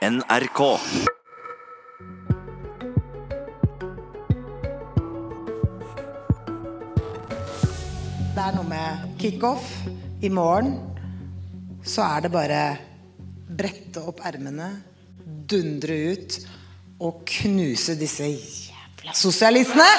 NRK. Det er noe med kickoff. I morgen så er det bare brette opp ermene, dundre ut og knuse disse jævla sosialistene.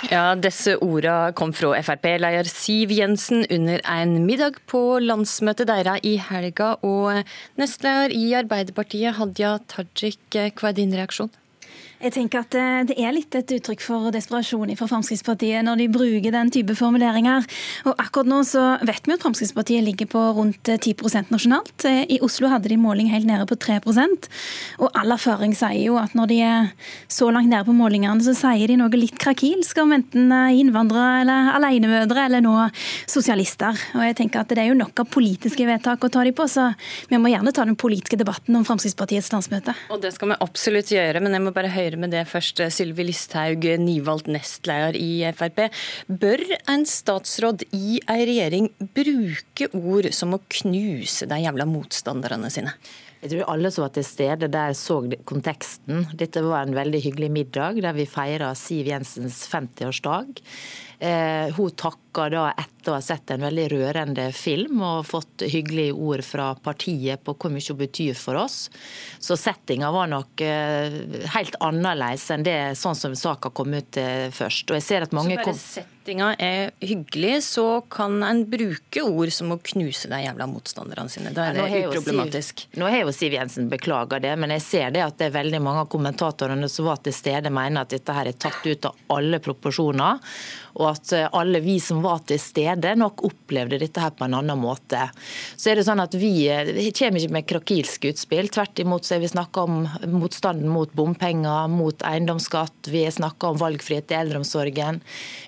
Ja, Disse orda kom fra Frp-leder Siv Jensen under en middag på landsmøtet deres i helga. Og nestleder i Arbeiderpartiet, Hadia Tajik, hva er din reaksjon? Jeg tenker at eh, Det er litt et uttrykk for desperasjon fra Fremskrittspartiet når de bruker den type formuleringer. Og Akkurat nå så vet vi at Fremskrittspartiet ligger på rundt 10 eh, nasjonalt. Eh, I Oslo hadde de måling helt nede på 3% Og all erfaring sier jo at når de er så langt nede på målingene, så sier de noe litt krakilsk om enten innvandrere eller alenemødre eller nå sosialister. Og jeg tenker at Det er jo nok av politiske vedtak å ta de på, så vi må gjerne ta den politiske debatten om Fremskrittspartiets landsmøte. Og Det skal vi absolutt gjøre, men jeg må bare høre høre med det først. Sylvi Listhaug, nyvalgt nestleder i Frp. Bør en statsråd i ei regjering bruke ord som å knuse de jævla motstanderne sine? Jeg tror alle som var til stede der så konteksten. Dette var en veldig hyggelig middag der vi feira Siv Jensens 50-årsdag. Eh, hun takka da etter å ha sett en veldig rørende film og fått hyggelige ord fra partiet på hvor mye hun betyr for oss. Så settinga var nok eh, helt annerledes enn det sånn som saka kom ut eh, først. Og jeg ser at mange... Bare settinga er hyggelig, så kan en bruke ord som å knuse de jævla motstanderne sine. Da er det uproblematisk. Siv, nå har jo Siv Jensen beklaga det, men jeg ser det at det er veldig mange av kommentatorene som var til stede, mener at dette her er tatt ut av alle proporsjoner og at eh, alle vi som var til stede, nok opplevde dette her på en annen måte. Så er det sånn at Vi, eh, vi kommer ikke med krakilske utspill. Tvert imot så har vi snakka om motstanden mot bompenger, mot eiendomsskatt. Vi har snakka om valgfrihet i eldreomsorgen.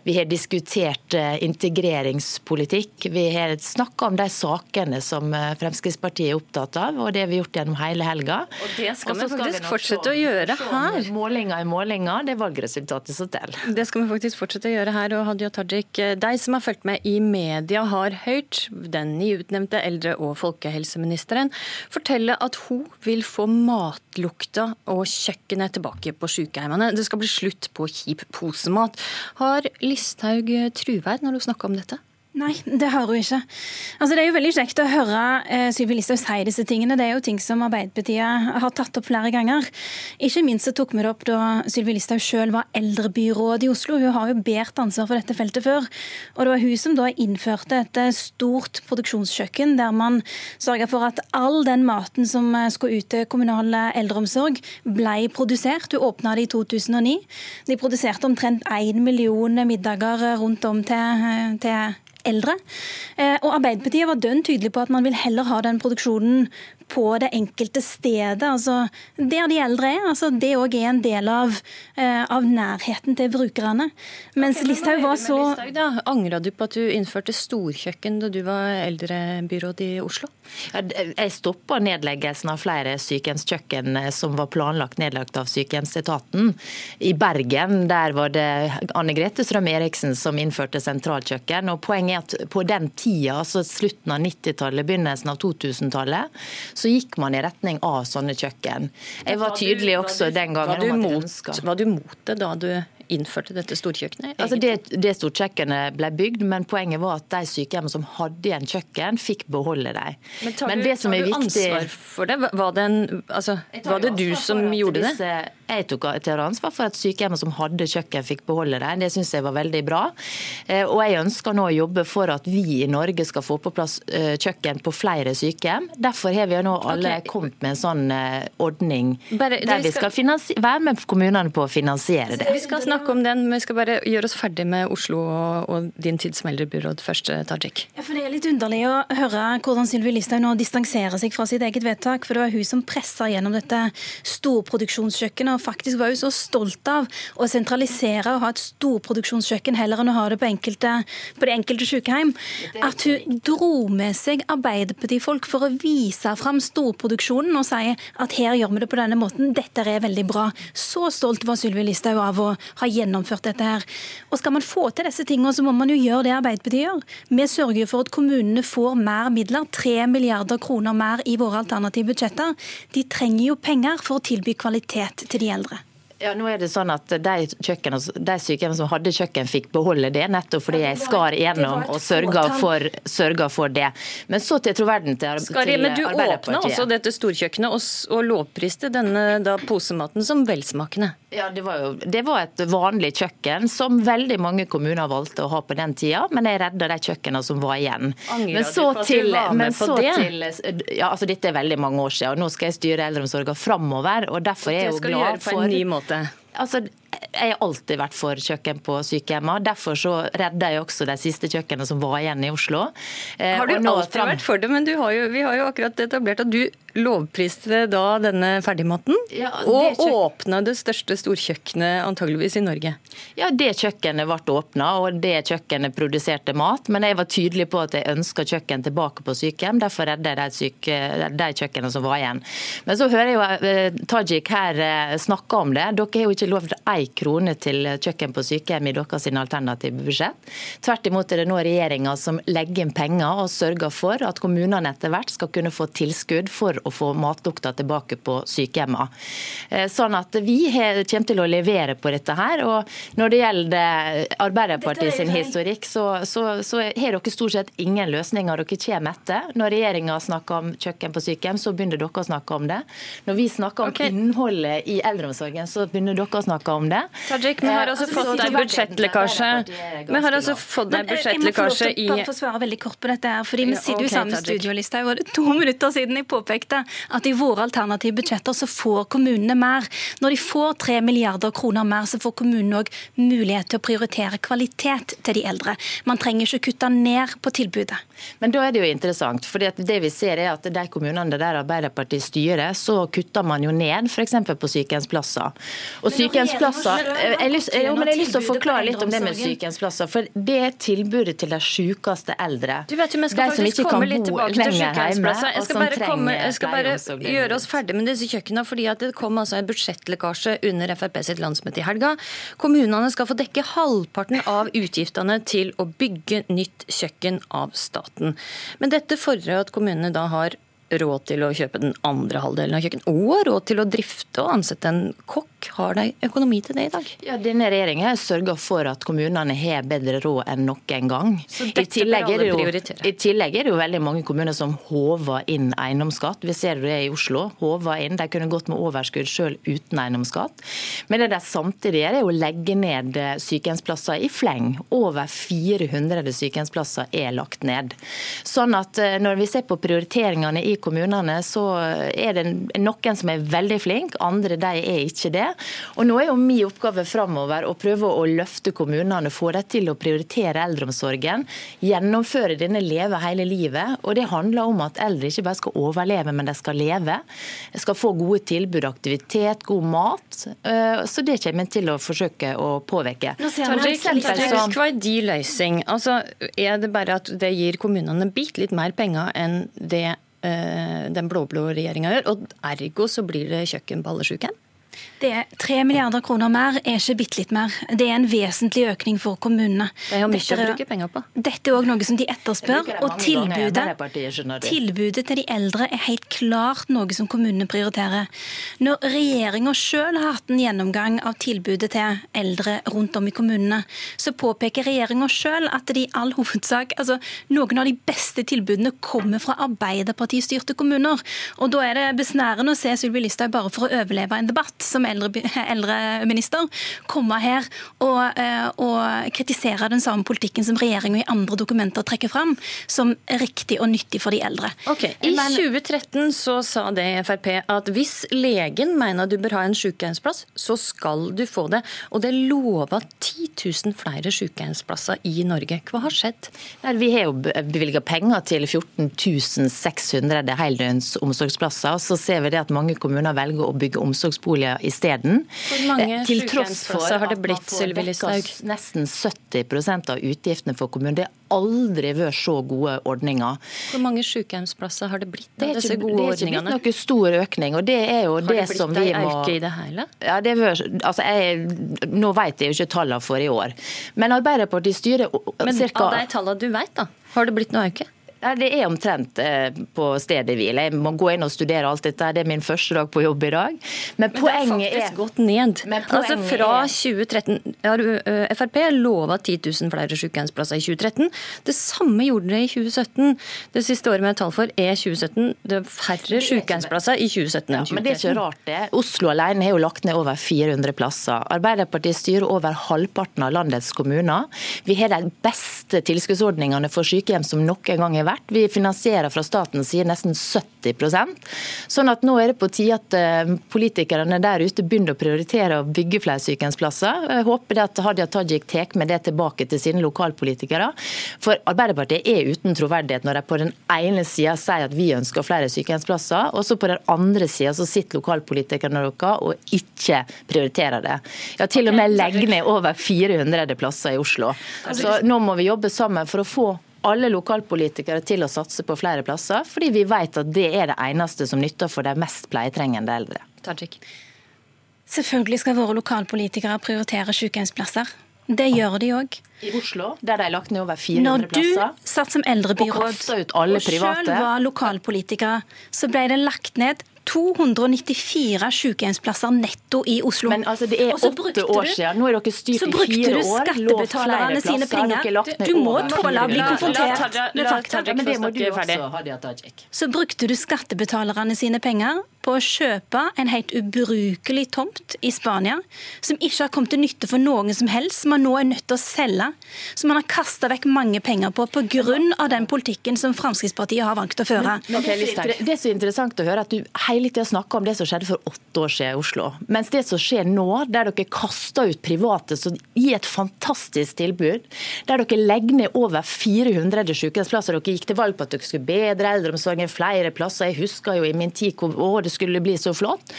Vi har diskutert eh, integreringspolitikk. Vi har snakka om de sakene som Fremskrittspartiet er opptatt av, og det har vi gjort gjennom hele helga. Og det skal vi faktisk fortsette å gjøre her. Målinger i målinger, det er valgresultatet som teller. Det skal vi faktisk fortsette å gjøre her og Hadia Tajik. De som har fulgt med i media, har hørt den nyutnevnte eldre- og folkehelseministeren fortelle at hun vil få matlukta og kjøkkenet tilbake på sykehjemmene. Det skal bli slutt på kjip posemat. Har Listhaug truverd når hun snakker om dette? Nei, det har hun ikke. Altså, det er jo veldig kjekt å høre eh, Syvi Listhaug si disse tingene. Det er jo ting som Arbeiderpartiet har tatt opp flere ganger. Ikke minst så tok vi det opp da Sylvi Listhaug selv var eldrebyråd i Oslo. Hun har jo båret ansvar for dette feltet før. Og det var hun som da innførte et eh, stort produksjonskjøkken der man sørga for at all den maten som eh, skulle ut til kommunal eldreomsorg, ble produsert. Hun åpna det i 2009. De produserte omtrent én million middager rundt om til, til eldre. Eh, og Arbeiderpartiet var dønn tydelig på at man vil heller ha den produksjonen på det enkelte stedet, altså der de eldre er. altså Det òg er en del av, uh, av, nærheten til brukerne. Mens okay, Listhaug var så Listhaug, Angra du på at du innførte storkjøkken da du var eldrebyråd i Oslo? Jeg stoppa nedleggelsen av flere sykehjemskjøkken eh, som var planlagt nedlagt av sykehjemsetaten. I Bergen der var det Anne Grete Strøm Eriksen som innførte sentralkjøkken. og Poenget er at på den tida, altså slutten av 90-tallet, begynnelsen av 2000-tallet, så gikk man i retning av sånne kjøkken. Jeg var tydelig også den gangen var du, ønska Var du mot det da du innførte dette storkjøkkenet? Altså det, det storkjøkkenet ble bygd, men poenget var at de sykehjemmene som hadde igjen kjøkken, fikk beholde dem. Men tar men det som er viktig... ansvar for det? Var det, en, altså, var det du som gjorde disse, det? Jeg tok til ansvar for at sykehjemmene som hadde kjøkken, fikk beholde det. Det syns jeg var veldig bra. Eh, og jeg ønsker nå å jobbe for at vi i Norge skal få på plass eh, kjøkken på flere sykehjem. Derfor har vi jo nå alle okay. kommet med en sånn eh, ordning Bare, der vi skal, skal være med kommunene på å finansiere det. Vi skal snakke om den, men vi skal bare gjøre oss ferdig med Oslo og, og din tid som eldrebyråd først, Tajik. Ja, for Det er litt underlig å høre hvordan Sylvi Listhaug nå distanserer seg fra sitt eget vedtak. For det var hun som pressa gjennom dette storproduksjonskjøkkenet faktisk var jo så stolt av å sentralisere og ha et storproduksjonskjøkken heller enn å ha det på, enkelte, på det enkelte sykehjem, at hun dro med seg Arbeiderpartifolk for å vise fram storproduksjonen og si at her gjør vi det på denne måten, dette er veldig bra. Så stolt var Sylvi Listhaug av å ha gjennomført dette her. Og skal man få til disse tingene, så må man jo gjøre det Arbeiderpartiet gjør. Vi sørger for at kommunene får mer midler, 3 milliarder kroner mer i våre alternative budsjetter. De trenger jo penger for å tilby kvalitet til de eldre. Ja, nå er det sånn at De, de sykehjem som hadde kjøkken, fikk beholde det, nettopp fordi jeg skar igjennom og sørga for, for, det. Men så til troverden til, Skari, men Du åpna også dette storkjøkkenet og, og lovpriste denne da, posematen som velsmakende. Ja, det var, jo, det var et vanlig kjøkken som veldig mange kommuner valgte å ha på den tida, men jeg redda de kjøkkenene som var igjen. Angrer men så du til, men så det? Til, ja, altså Dette er veldig mange år siden, og nå skal jeg styre eldreomsorgen framover. og derfor er jeg jo glad for... En ny måte. Altså, jeg har alltid vært for kjøkken på sykehjemmene. Derfor så redda jeg også de siste kjøkkenene som var igjen i Oslo. Eh, har du alltid fram... vært for det, men jo, vi har jo akkurat etablert at du lovpriste da denne ferdigmaten, ja, og åpna det største storkjøkkenet antageligvis i Norge. Ja, det kjøkkenet ble åpna, og det kjøkkenet produserte mat. Men jeg var tydelig på at jeg ønska kjøkken tilbake på sykehjem. Derfor redda jeg de, syke... de kjøkkenene som var igjen. Men så hører jeg jo eh, Tajik her eh, snakke om det. Dere har jo ikke lovt ei krone til kjøkken på sykehjem i deres alternative budsjett. Tvert imot er det nå regjeringa som legger inn penger og sørger for at kommunene etter hvert skal kunne få tilskudd for å få matlukta tilbake på sykehjemmene. Eh, sånn at vi kommer til å levere på dette her. og Når det gjelder Arbeiderpartiet sin historikk, så, så, så, har dere stort sett ingen løsninger dere kommer etter. Når regjeringa snakker om kjøkken på sykehjem, så begynner dere å snakke om det. Når vi snakker om okay. innholdet i eldreomsorgen, så begynner dere å snakke om det. Tajik, vi har altså fått en budsjettlekkasje. Vi har altså fått en budsjettlekkasje i Jeg må få svare veldig kort på dette, her, fordi vi sitter jo i samme studiolista. Det Og to minutter siden jeg påpekte at i våre alternative budsjetter så får kommunene mer. Når de får 3 milliarder kroner mer, så får kommunene òg mulighet til å prioritere kvalitet til de eldre. Man trenger ikke kutte ned på tilbudet. Men da er det jo interessant, for det vi ser er at de kommunene der Arbeiderpartiet styrer, så kutter man jo ned f.eks. på sykehjemsplasser. Og sykehjemsplasser jeg lyst, lyst til å forklare litt om det med sykehjemsplasser. For det er tilbudet til de sykeste eldre. Du vet jo, vi skal de faktisk komme litt tilbake til sykehjemsplasser. Jeg skal bare, komme, jeg skal bare gjøre oss ferdig med disse kjøkkenene, fordi at det kom altså en budsjettlekkasje under Frp sitt landsmøte i helga. Kommunene skal få dekke halvparten av utgiftene til å bygge nytt kjøkken av staten. Men dette fordrer at kommunene da har råd til å kjøpe den andre halvdelen av kjøkken, og råd til å drifte og ansette en kokk. Har de økonomi til det i dag? Ja, Denne regjeringen har sørga for at kommunene har bedre råd enn noen gang. Så I tillegg, er det jo, I tillegg er det jo veldig mange kommuner som håver inn eiendomsskatt. Vi ser det i Oslo. håver inn. De kunne gått med overskudd selv uten eiendomsskatt. Men det de samtidig gjør, er å legge ned sykehjemsplasser i fleng. Over 400 sykehjemsplasser er lagt ned. Sånn at eh, når vi ser på prioriteringene i kommunene så er det noen som er veldig flinke, andre de er ikke det. Og Nå er jo min oppgave framover å prøve å løfte kommunene, få dem til å prioritere eldreomsorgen. Gjennomføre denne Leve hele livet. Og Det handler om at eldre ikke bare skal overleve, men de skal leve. De skal få gode tilbud, aktivitet, god mat. Eh, så det kommer en til å forsøke å påvirke. Hva er de løsning? Altså, er det bare at det gir kommunene bitte litt mer penger enn det den blå-blå regjeringa gjør. Og ergo så blir det kjøkken på? Det er 3 milliarder kroner mer er ikke bitte litt mer. Det er en vesentlig økning for kommunene. Det er jo mye å bruke penger på. Dette er òg noe som de etterspør. Og tilbudet, tilbudet til de eldre er helt klart noe som kommunene prioriterer. Når regjeringa sjøl har hatt en gjennomgang av tilbudet til eldre rundt om i kommunene, så påpeker regjeringa sjøl at de i all hovedsak altså noen av de beste tilbudene kommer fra Arbeiderparti-styrte kommuner. Og da er det besnærende å se Sylvi Listhaug bare for å overleve en debatt som eldre, eldreminister komme her og, eh, og, kritisere den samme politikken som regjeringa i andre dokumenter trekker fram, som riktig og nyttig for de eldre. Okay. I 2013 så sa det i Frp at hvis legen mener du bør ha en sykehjemsplass, så skal du få det. Og det lova 10 000 flere sykehjemsplasser i Norge. Hva har skjedd? Nei, vi har jo bevilga penger til 14 600 heldøgns omsorgsplasser. Så ser vi det at mange kommuner velger å bygge omsorgsboliger isteden. Hvor mange eh, for har det blitt, Sylvi Listhaug? Nesten 70% av utgiftene for kommunen. Det har aldri vært så gode ordninger. Hvor mange sykehjemsplasser har det blitt av disse gode ordningene? Det er ikke blitt noen stor økning. og det er jo det, det som vi må... Har det blitt ei øke i det hele? Ja, det var, altså jeg, nå vet jeg jo ikke tallene for i år. Men Arbeiderpartiet styrer. Men av de tallene du vet, da, har det blitt noe øke? Det er omtrent eh, på stedet hvil. Jeg må gå inn og studere alt dette. Det er min første dag på jobb i dag. Men, poenget men det har faktisk er, gått ned. Altså Fra 2013 har uh, Frp lova 10 000 flere sykehjemsplasser i 2013. Det samme gjorde det i 2017. Det siste året med tall for er 2017. Det er færre sykehjemsplasser i 2017 enn 2013. Ja, men det er ikke rart, det. Oslo alene har jo lagt ned over 400 plasser. Arbeiderpartiet styrer over halvparten av landets kommuner. Vi har de beste tilskuddsordningene for sykehjem som noen gang har vært vært. Vi finansierer fra statens side nesten 70% Sånn at nå er det på tide at eh, politikerne der ute begynner å prioritere å bygge flere sykehjemsplasser. Jeg håper det at Hadia Tajik tar med det tilbake til sine lokalpolitikere. For Arbeiderpartiet er uten troverdighet når de på den ene sida sier at vi ønsker flere sykehjemsplasser, og så på den andre sida så sitter lokalpolitikerne deres og ikke prioriterer det. Ja, til og med legger ned over 400 plasser i Oslo. Så nå må vi jobbe sammen for å få alle lokalpolitikere til å satse på flere plasser, fordi vi vet at det er det eneste som nytter for de mest pleietrengende eldre. Tajik. Selvfølgelig skal våre lokalpolitikere prioritere sykehjemsplasser. Det gjør de òg. I Oslo, der de har lagt ned over 400 plasser. Når du satt som eldrebyråd og, og selv var lokalpolitiker, så ble det lagt ned 294 sykehjemsplasser netto i Oslo. Men altså, Det er åtte år siden. Nå er dere styrt i fire år. Så brukte du skattebetalerne sine penger. Du må tåle å bli konfrontert med fakta. Men det må du også, Hadia Tajik. Så brukte du skattebetalerne sine penger på å kjøpe en helt ubrukelig tomt i Spania, som ikke har kommet til nytte for noen som helst, som man nå er nødt til å selge, som man har kasta vekk mange penger på pga. den politikken som Fremskrittspartiet har valgt å føre. Men, men, det, er så interessant å høre at du hele tida snakker om det som skjedde for åtte år siden i Oslo. Mens det som skjer nå, der dere kaster ut private som gir et fantastisk tilbud, der dere legger ned over 400 sykehjemsplasser. Dere gikk til valg på at dere skulle bedre eldreomsorgen, flere plasser. Jeg husker jo i min tid hvor det skulle bli så flott.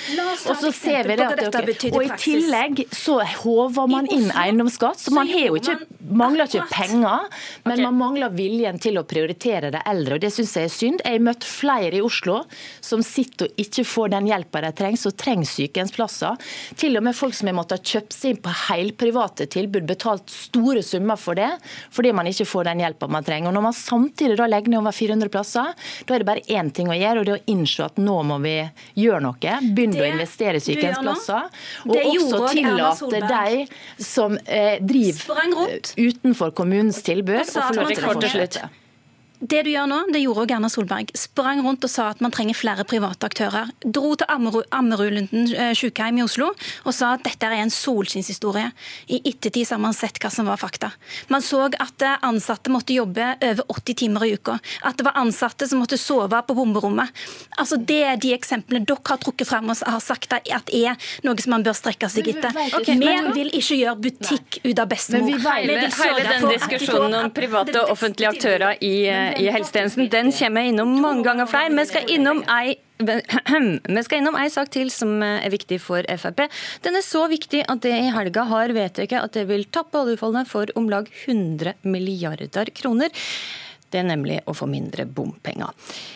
Og så ser vi det at dere, og i tillegg så håver man inn eiendomsskatt, så man har jo ikke, mangler ikke penger, men man mangler viljen til å prioritere de eldre. og Det syns jeg er synd. Jeg har møtt flere i Oslo som sitter og ikke får den hjelpa de trenger, som trenger sykehjemsplasser. Til og med folk som har måttet kjøpe seg inn på helprivate tilbud, betalt store summer for det, fordi man ikke får den hjelpa man trenger. Og Når man samtidig da legger ned over 400 plasser, da er det bare én ting å gjøre, og det er å innse at nå må vi gjøre noe. Begynne å investere i sykehjemsplasser. Og også tillate de som eh, driver utenfor kommunens tilbud, og lov til å fortsette. Det du gjør nå, det gjorde også Erna Solberg. Sprang rundt og sa at man trenger flere private aktører. Dro til Ammerudlunden eh, sykehjem i Oslo og sa at dette er en solskinnshistorie. I ettertid har man sett hva som var fakta. Man så at eh, ansatte måtte jobbe over 80 timer i uka. At det var ansatte som måtte sove på bomberommet. Altså, Det er de eksemplene dere har trukket frem og har sagt at er noe som man bør strekke seg etter. Okay, vi vil ikke gjøre butikk ut av bestemor. Hele, hele den diskusjonen om private og offentlige aktører i i helsetjenesten. Den kommer jeg innom mange ganger flere. Vi skal innom ei vi skal innom ei sak til som er viktig for Frp. Den er så viktig at det i helga har vedtatt at det vil tappe oljefondet for om lag 100 milliarder kroner. Det er nemlig å få mindre bompenger.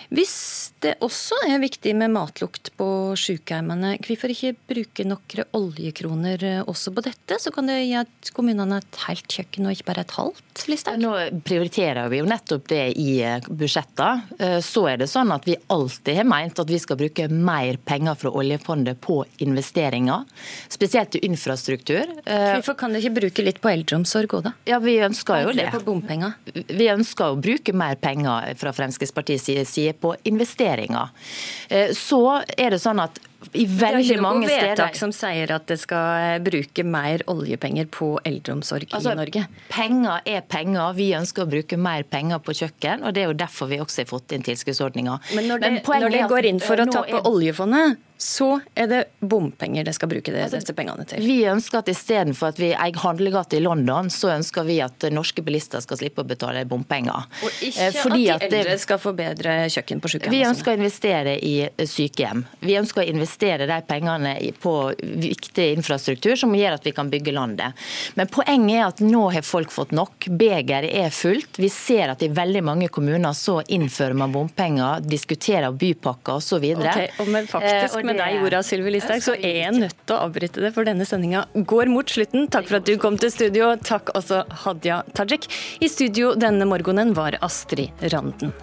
Hvis det også er viktig med matlukt på sykehjemmene, hvorfor ikke bruke noen oljekroner også på dette? Så kan det gi at kommunene et helt kjøkken og ikke bare et halvt? Listhaug? Nå prioriterer vi jo nettopp det i eh, budsjettene. Eh, så er det sånn at vi alltid har meint at vi skal bruke mer penger fra oljefondet på investeringer, spesielt til infrastruktur. Eh, hvorfor kan dere ikke bruke litt på eldreomsorg òg, da? Ja, vi ønsker jo det. På? Vi ønsker å bruke mer penger fra Fremskrittspartiets side på investeringer. Eh, så er det sånn at i veldig mange steder. Det er ikke noe vedtak som sier at det skal eh, bruke mer oljepenger på eldreomsorg altså, i Norge? Penger er penger. Vi ønsker å bruke mer penger på kjøkken. og Det er jo derfor vi også har fått inn tilskuddsordninga. Men når det, Men når det går inn for å tappe er... oljefondet, så er det bompenger det skal bruke det, altså, disse pengene til. Vi ønsker at istedenfor at vi eier handlegate i London, så ønsker vi at norske bilister skal slippe å betale bompenger. Og ikke eh, Fordi at de eldre skal få bedre kjøkken på sykehjem? Vi ønsker å investere i sykehjem. Vi ønsker å investere de pengene på viktig infrastruktur som gjør at vi kan bygge landet. Men poenget er at nå har folk fått nok. Begeret er fullt. Vi ser at i veldig mange kommuner så innfører man bompenger, diskuterer bypakker osv. Okay, men faktisk, med deg, Jorda Sylvi Listhaug, så er jeg nødt til å avbryte det, for denne sendinga går mot slutten. Takk for at du kom til studio. Takk også Hadia Tajik. I studio denne morgenen var Astrid Randen.